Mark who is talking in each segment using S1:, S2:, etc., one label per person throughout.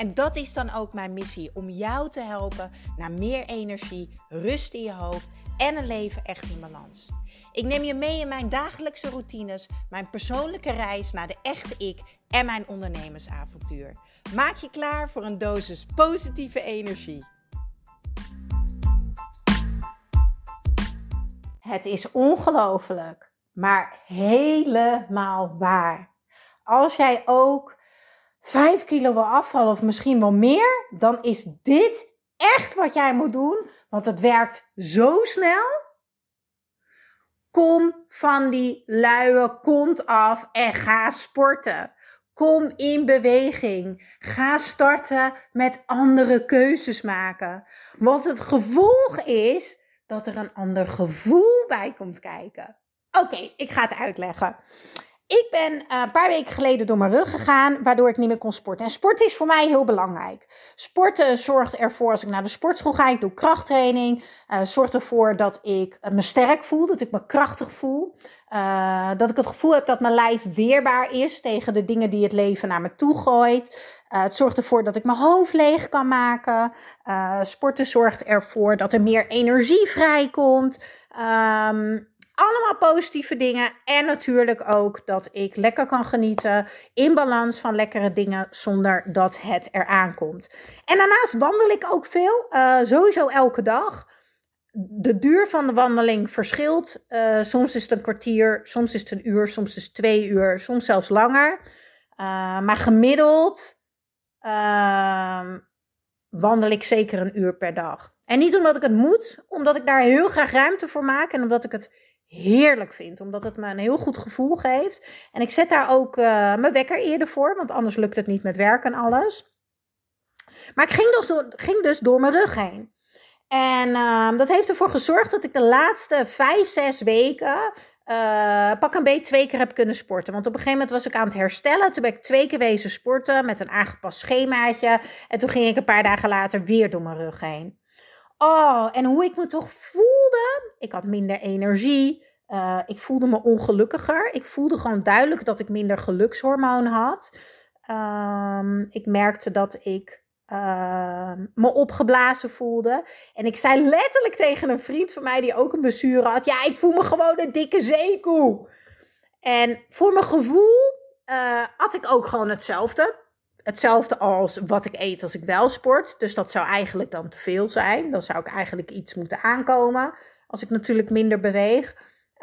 S1: En dat is dan ook mijn missie: om jou te helpen naar meer energie, rust in je hoofd en een leven echt in balans. Ik neem je mee in mijn dagelijkse routines, mijn persoonlijke reis naar de echte ik en mijn ondernemersavontuur. Maak je klaar voor een dosis positieve energie. Het is ongelooflijk, maar helemaal waar. Als jij ook 5 kilo wil afvallen of misschien wel meer, dan is dit echt wat jij moet doen, want het werkt zo snel. Kom van die luie kont af en ga sporten. Kom in beweging. Ga starten met andere keuzes maken. Want het gevolg is dat er een ander gevoel bij komt kijken. Oké, ik ga het uitleggen. Ik ben uh, een paar weken geleden door mijn rug gegaan, waardoor ik niet meer kon sporten. En sporten is voor mij heel belangrijk. Sporten zorgt ervoor, als ik naar de sportschool ga, ik doe krachttraining, uh, zorgt ervoor dat ik me sterk voel, dat ik me krachtig voel. Dat ik het gevoel heb dat mijn lijf weerbaar is tegen de dingen die het leven naar me toe gooit. het zorgt ervoor dat ik mijn hoofd leeg kan maken. sporten zorgt ervoor dat er meer energie vrijkomt. Um, allemaal positieve dingen. En natuurlijk ook dat ik lekker kan genieten in balans van lekkere dingen zonder dat het eraan komt. En daarnaast wandel ik ook veel, uh, sowieso elke dag. De duur van de wandeling verschilt. Uh, soms is het een kwartier, soms is het een uur, soms is het twee uur, soms zelfs langer. Uh, maar gemiddeld ehm, wandel ik zeker een uur per dag. En niet omdat ik het moet, omdat ik daar heel graag ruimte voor maak en omdat ik het heerlijk vind. Omdat het me een heel goed gevoel geeft. En ik zet daar ook uh, mijn wekker eerder voor. Want anders lukt het niet met werk en alles. Maar ik ging dus door, ging dus door mijn rug heen. En uh, dat heeft ervoor gezorgd dat ik de laatste vijf, zes weken uh, pak een beetje twee keer heb kunnen sporten. Want op een gegeven moment was ik aan het herstellen. Toen ben ik twee keer wezen sporten met een aangepast schemaatje. En toen ging ik een paar dagen later weer door mijn rug heen. Oh, en hoe ik me toch voelde. Ik had minder energie. Uh, ik voelde me ongelukkiger. Ik voelde gewoon duidelijk dat ik minder gelukshormoon had. Um, ik merkte dat ik uh, me opgeblazen voelde. En ik zei letterlijk tegen een vriend van mij die ook een blessure had: Ja, ik voel me gewoon een dikke zeekoe. En voor mijn gevoel had ik ook gewoon hetzelfde hetzelfde als wat ik eet als ik wel sport. Dus dat zou eigenlijk dan te veel zijn. Dan zou ik eigenlijk iets moeten aankomen. Als ik natuurlijk minder beweeg.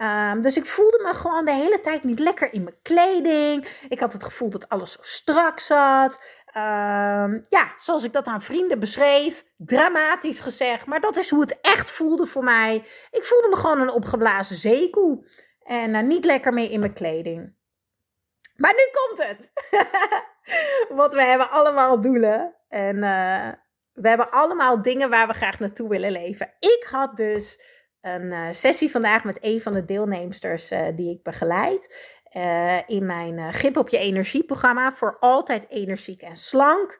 S1: Um, dus ik voelde me gewoon de hele tijd niet lekker in mijn kleding. Ik had het gevoel dat alles zo strak zat. Um, ja, zoals ik dat aan vrienden beschreef. Dramatisch gezegd. Maar dat is hoe het echt voelde voor mij. Ik voelde me gewoon een opgeblazen zeekoe. En uh, niet lekker meer in mijn kleding. Maar nu komt het. Want we hebben allemaal doelen. En uh, we hebben allemaal dingen waar we graag naartoe willen leven. Ik had dus een uh, sessie vandaag met een van de deelnemsters uh, die ik begeleid. in mijn Grip op je energie programma. Voor altijd energiek en slank.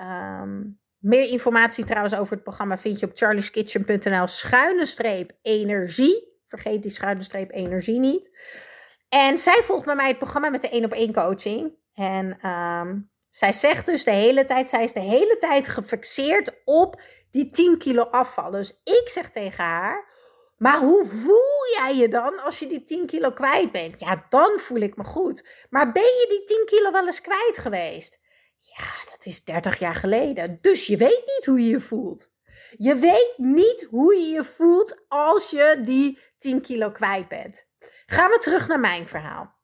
S1: Um, meer informatie trouwens over het programma vind je op charlieskitchen.nl schuine streep energie. Vergeet die schuine streep energie niet. En zij volgt bij mij het programma met de één op één coaching. En um, zij zegt dus de hele tijd, zij is de hele tijd gefixeerd op die 10 kilo afval. Dus ik zeg tegen haar, maar hoe voel jij je dan als je die 10 kilo kwijt bent? Ja, dan voel ik me goed. Maar ben je die 10 kilo wel eens kwijt geweest? Ja, dat is 30 jaar geleden. Dus je weet niet hoe je je voelt. Je weet niet hoe je je voelt als je die 10 kilo kwijt bent. Gaan we terug naar mijn verhaal.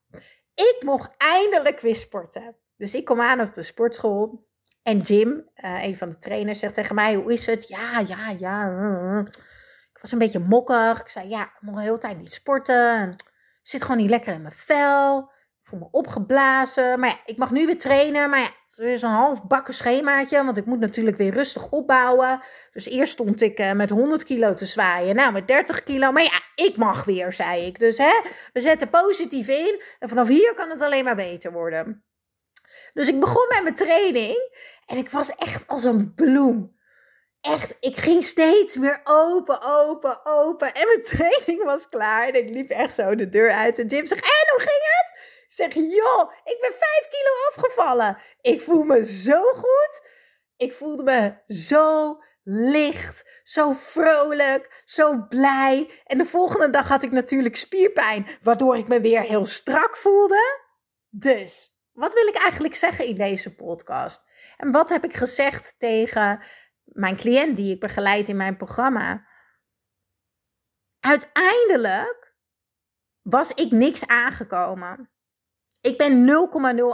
S1: Ik mocht eindelijk weer sporten. Dus ik kom aan op de sportschool. En Jim, uh, een van de trainers, zegt tegen mij: Hoe is het? Ja, ja, ja. Ik was een beetje mokkig. Ik zei: Ja, ik moet de hele tijd niet sporten. Ik zit gewoon niet lekker in mijn vel. Ik voel me opgeblazen. Maar ja, ik mag nu weer trainen. Maar ja, is een half bakken schemaatje, want ik moet natuurlijk weer rustig opbouwen. Dus eerst stond ik uh, met 100 kilo te zwaaien, nou met 30 kilo. Maar ja, ik mag weer, zei ik. Dus hè, we zetten positief in en vanaf hier kan het alleen maar beter worden. Dus ik begon met mijn training en ik was echt als een bloem. Echt, ik ging steeds meer open, open, open. En mijn training was klaar. En ik liep echt zo de deur uit. En Jim zegt, en hoe ging het? Ik zeg, joh, ik ben vijf kilo afgevallen. Ik voel me zo goed. Ik voelde me zo licht, zo vrolijk, zo blij. En de volgende dag had ik natuurlijk spierpijn, waardoor ik me weer heel strak voelde. Dus, wat wil ik eigenlijk zeggen in deze podcast? En wat heb ik gezegd tegen mijn cliënt die ik begeleid in mijn programma? Uiteindelijk was ik niks aangekomen. Ik ben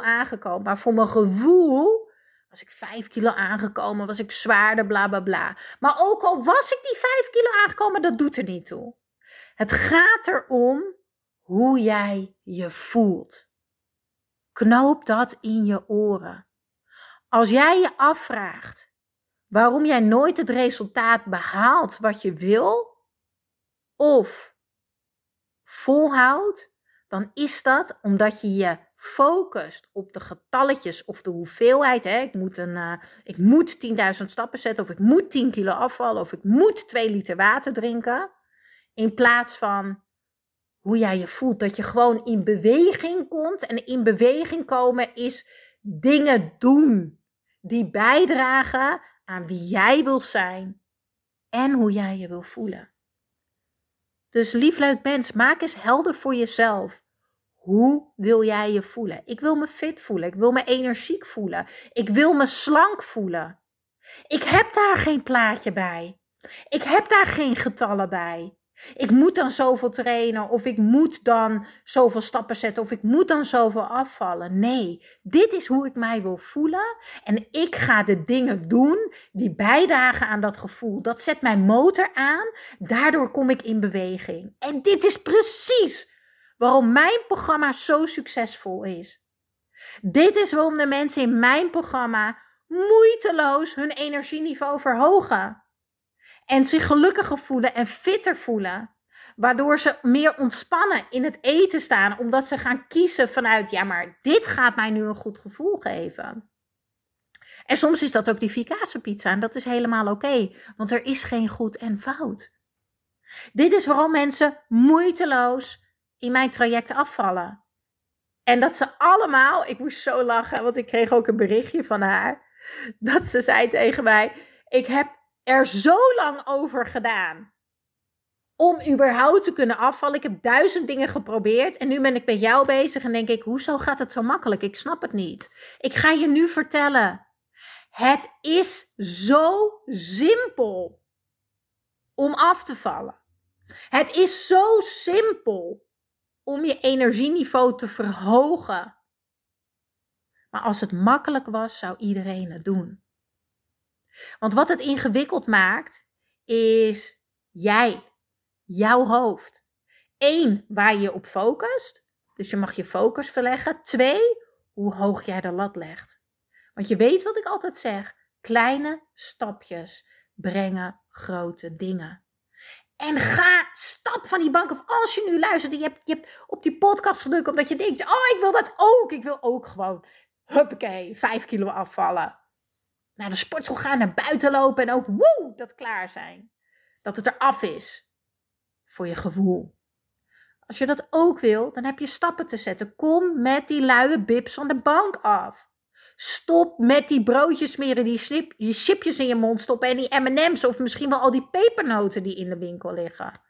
S1: 0,0 aangekomen, maar voor mijn gevoel was ik 5 kilo aangekomen, was ik zwaarder, bla bla bla. Maar ook al was ik die 5 kilo aangekomen, dat doet er niet toe. Het gaat erom hoe jij je voelt. Knoop dat in je oren. Als jij je afvraagt waarom jij nooit het resultaat behaalt wat je wil, of volhoudt, dan is dat omdat je je focust op de getalletjes of de hoeveelheid. Hè. Ik moet, een, uh, ik moet 10.000 stappen zetten, of ik moet 10 kilo afvallen, of ik moet 2 liter water drinken. In plaats van hoe jij je voelt, dat je gewoon in beweging komt. En in beweging komen is dingen doen die bijdragen aan wie jij wil zijn en hoe jij je wil voelen. Dus lief leuk mens, maak eens helder voor jezelf. Hoe wil jij je voelen? Ik wil me fit voelen. Ik wil me energiek voelen. Ik wil me slank voelen. Ik heb daar geen plaatje bij. Ik heb daar geen getallen bij. Ik moet dan zoveel trainen, of ik moet dan zoveel stappen zetten, of ik moet dan zoveel afvallen. Nee, dit is hoe ik mij wil voelen. En ik ga de dingen doen die bijdragen aan dat gevoel. Dat zet mijn motor aan. Daardoor kom ik in beweging. En dit is precies waarom mijn programma zo succesvol is. Dit is waarom de mensen in mijn programma moeiteloos hun energieniveau verhogen. En zich gelukkiger voelen en fitter voelen. Waardoor ze meer ontspannen in het eten staan, omdat ze gaan kiezen vanuit, ja, maar dit gaat mij nu een goed gevoel geven. En soms is dat ook die pizza en dat is helemaal oké, want er is geen goed en fout. Dit is waarom mensen moeiteloos in mijn traject afvallen. En dat ze allemaal, ik moest zo lachen, want ik kreeg ook een berichtje van haar. Dat ze zei tegen mij: Ik heb er zo lang over gedaan om überhaupt te kunnen afvallen. Ik heb duizend dingen geprobeerd en nu ben ik met jou bezig en denk ik: Hoezo gaat het zo makkelijk? Ik snap het niet. Ik ga je nu vertellen. Het is zo simpel om af te vallen. Het is zo simpel om je energieniveau te verhogen. Maar als het makkelijk was, zou iedereen het doen. Want wat het ingewikkeld maakt, is jij, jouw hoofd. Eén, waar je op focust. Dus je mag je focus verleggen. Twee, hoe hoog jij de lat legt. Want je weet wat ik altijd zeg: kleine stapjes brengen grote dingen. En ga, stap van die bank. Of als je nu luistert en je hebt, je hebt op die podcast gedrukt omdat je denkt: Oh, ik wil dat ook. Ik wil ook gewoon, huppakee, vijf kilo afvallen. Naar de sportschool gaan, naar buiten lopen en ook woe, dat klaar zijn. Dat het er af is. Voor je gevoel. Als je dat ook wil, dan heb je stappen te zetten. Kom met die luie bips van de bank af. Stop met die broodjes smeren, die, snip, die chipjes in je mond stoppen en die M&M's of misschien wel al die pepernoten die in de winkel liggen.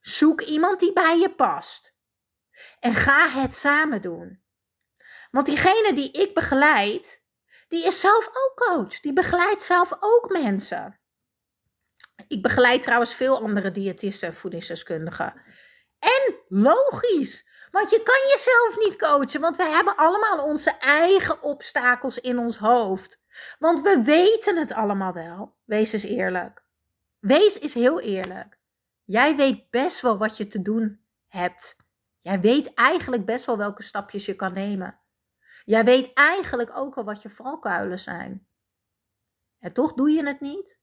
S1: Zoek iemand die bij je past. En ga het samen doen. Want diegene die ik begeleid, die is zelf ook coach. Die begeleidt zelf ook mensen. Ik begeleid trouwens veel andere diëtisten, voedingsdeskundigen. En logisch, want je kan jezelf niet coachen, want we hebben allemaal onze eigen obstakels in ons hoofd. Want we weten het allemaal wel. Wees eens eerlijk. Wees eens heel eerlijk. Jij weet best wel wat je te doen hebt. Jij weet eigenlijk best wel welke stapjes je kan nemen. Jij weet eigenlijk ook al wat je valkuilen zijn. En toch doe je het niet.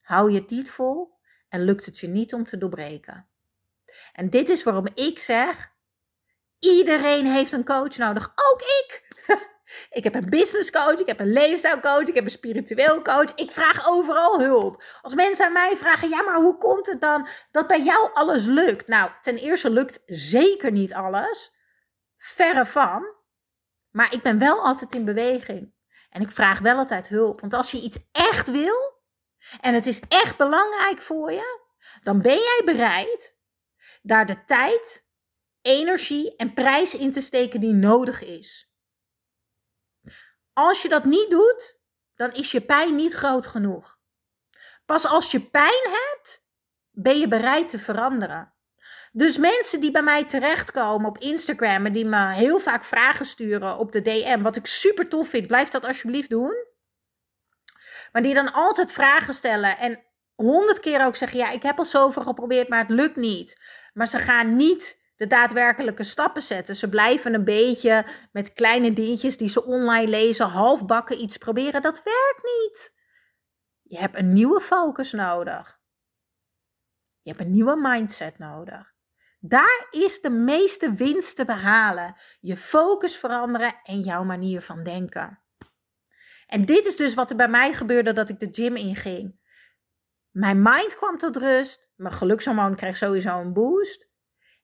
S1: Hou je het niet vol en lukt het je niet om te doorbreken. En dit is waarom ik zeg: Iedereen heeft een coach nodig. Ook ik. Ik heb een business coach, ik heb een levensstijlcoach, ik heb een spiritueel coach. Ik vraag overal hulp. Als mensen aan mij vragen, ja, maar hoe komt het dan dat bij jou alles lukt? Nou, ten eerste lukt zeker niet alles. Verre van. Maar ik ben wel altijd in beweging. En ik vraag wel altijd hulp. Want als je iets echt wil en het is echt belangrijk voor je, dan ben jij bereid daar de tijd, energie en prijs in te steken die nodig is. Als je dat niet doet, dan is je pijn niet groot genoeg. Pas als je pijn hebt, ben je bereid te veranderen. Dus mensen die bij mij terechtkomen op Instagram en die me heel vaak vragen sturen op de DM, wat ik super tof vind, blijf dat alsjeblieft doen. Maar die dan altijd vragen stellen en honderd keer ook zeggen: Ja, ik heb al zoveel geprobeerd, maar het lukt niet. Maar ze gaan niet de daadwerkelijke stappen zetten. Ze blijven een beetje met kleine dingetjes die ze online lezen, halfbakken iets proberen. Dat werkt niet. Je hebt een nieuwe focus nodig. Je hebt een nieuwe mindset nodig. Daar is de meeste winst te behalen. Je focus veranderen en jouw manier van denken. En dit is dus wat er bij mij gebeurde dat ik de gym inging. Mijn mind kwam tot rust. Mijn gelukshormoon kreeg sowieso een boost.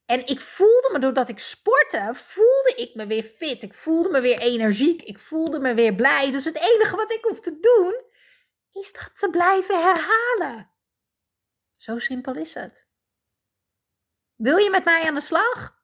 S1: En ik voelde me, doordat ik sportte, voelde ik me weer fit. Ik voelde me weer energiek. Ik voelde me weer blij. Dus het enige wat ik hoef te doen, is dat te blijven herhalen. Zo simpel is het. Wil je met mij aan de slag?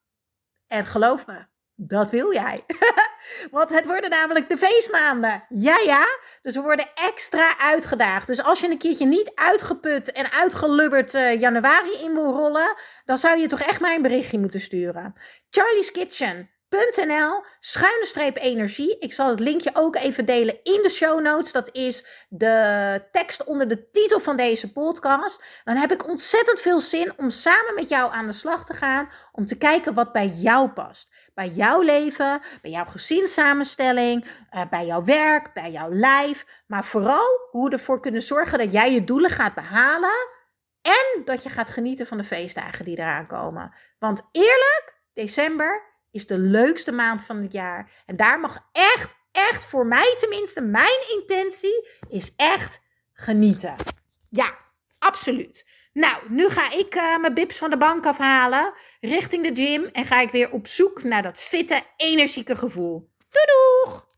S1: En geloof me, dat wil jij. Want het worden namelijk de feestmaanden. Ja, ja. Dus we worden extra uitgedaagd. Dus als je een keertje niet uitgeput en uitgelubberd uh, januari in wil rollen, dan zou je toch echt mij een berichtje moeten sturen. Charlie's Kitchen nl schuine streep energie. Ik zal het linkje ook even delen in de show notes. Dat is de tekst onder de titel van deze podcast. Dan heb ik ontzettend veel zin om samen met jou aan de slag te gaan. Om te kijken wat bij jou past. Bij jouw leven, bij jouw gezinssamenstelling, uh, bij jouw werk, bij jouw lijf. Maar vooral hoe we ervoor kunnen zorgen dat jij je doelen gaat behalen. En dat je gaat genieten van de feestdagen die eraan komen. Want eerlijk, december is de leukste maand van het jaar. En daar mag echt, echt voor mij tenminste, mijn intentie is echt genieten. Ja, absoluut. Nou, nu ga ik uh, mijn bips van de bank afhalen, richting de gym en ga ik weer op zoek naar dat fitte, energieke gevoel. Doei doeg!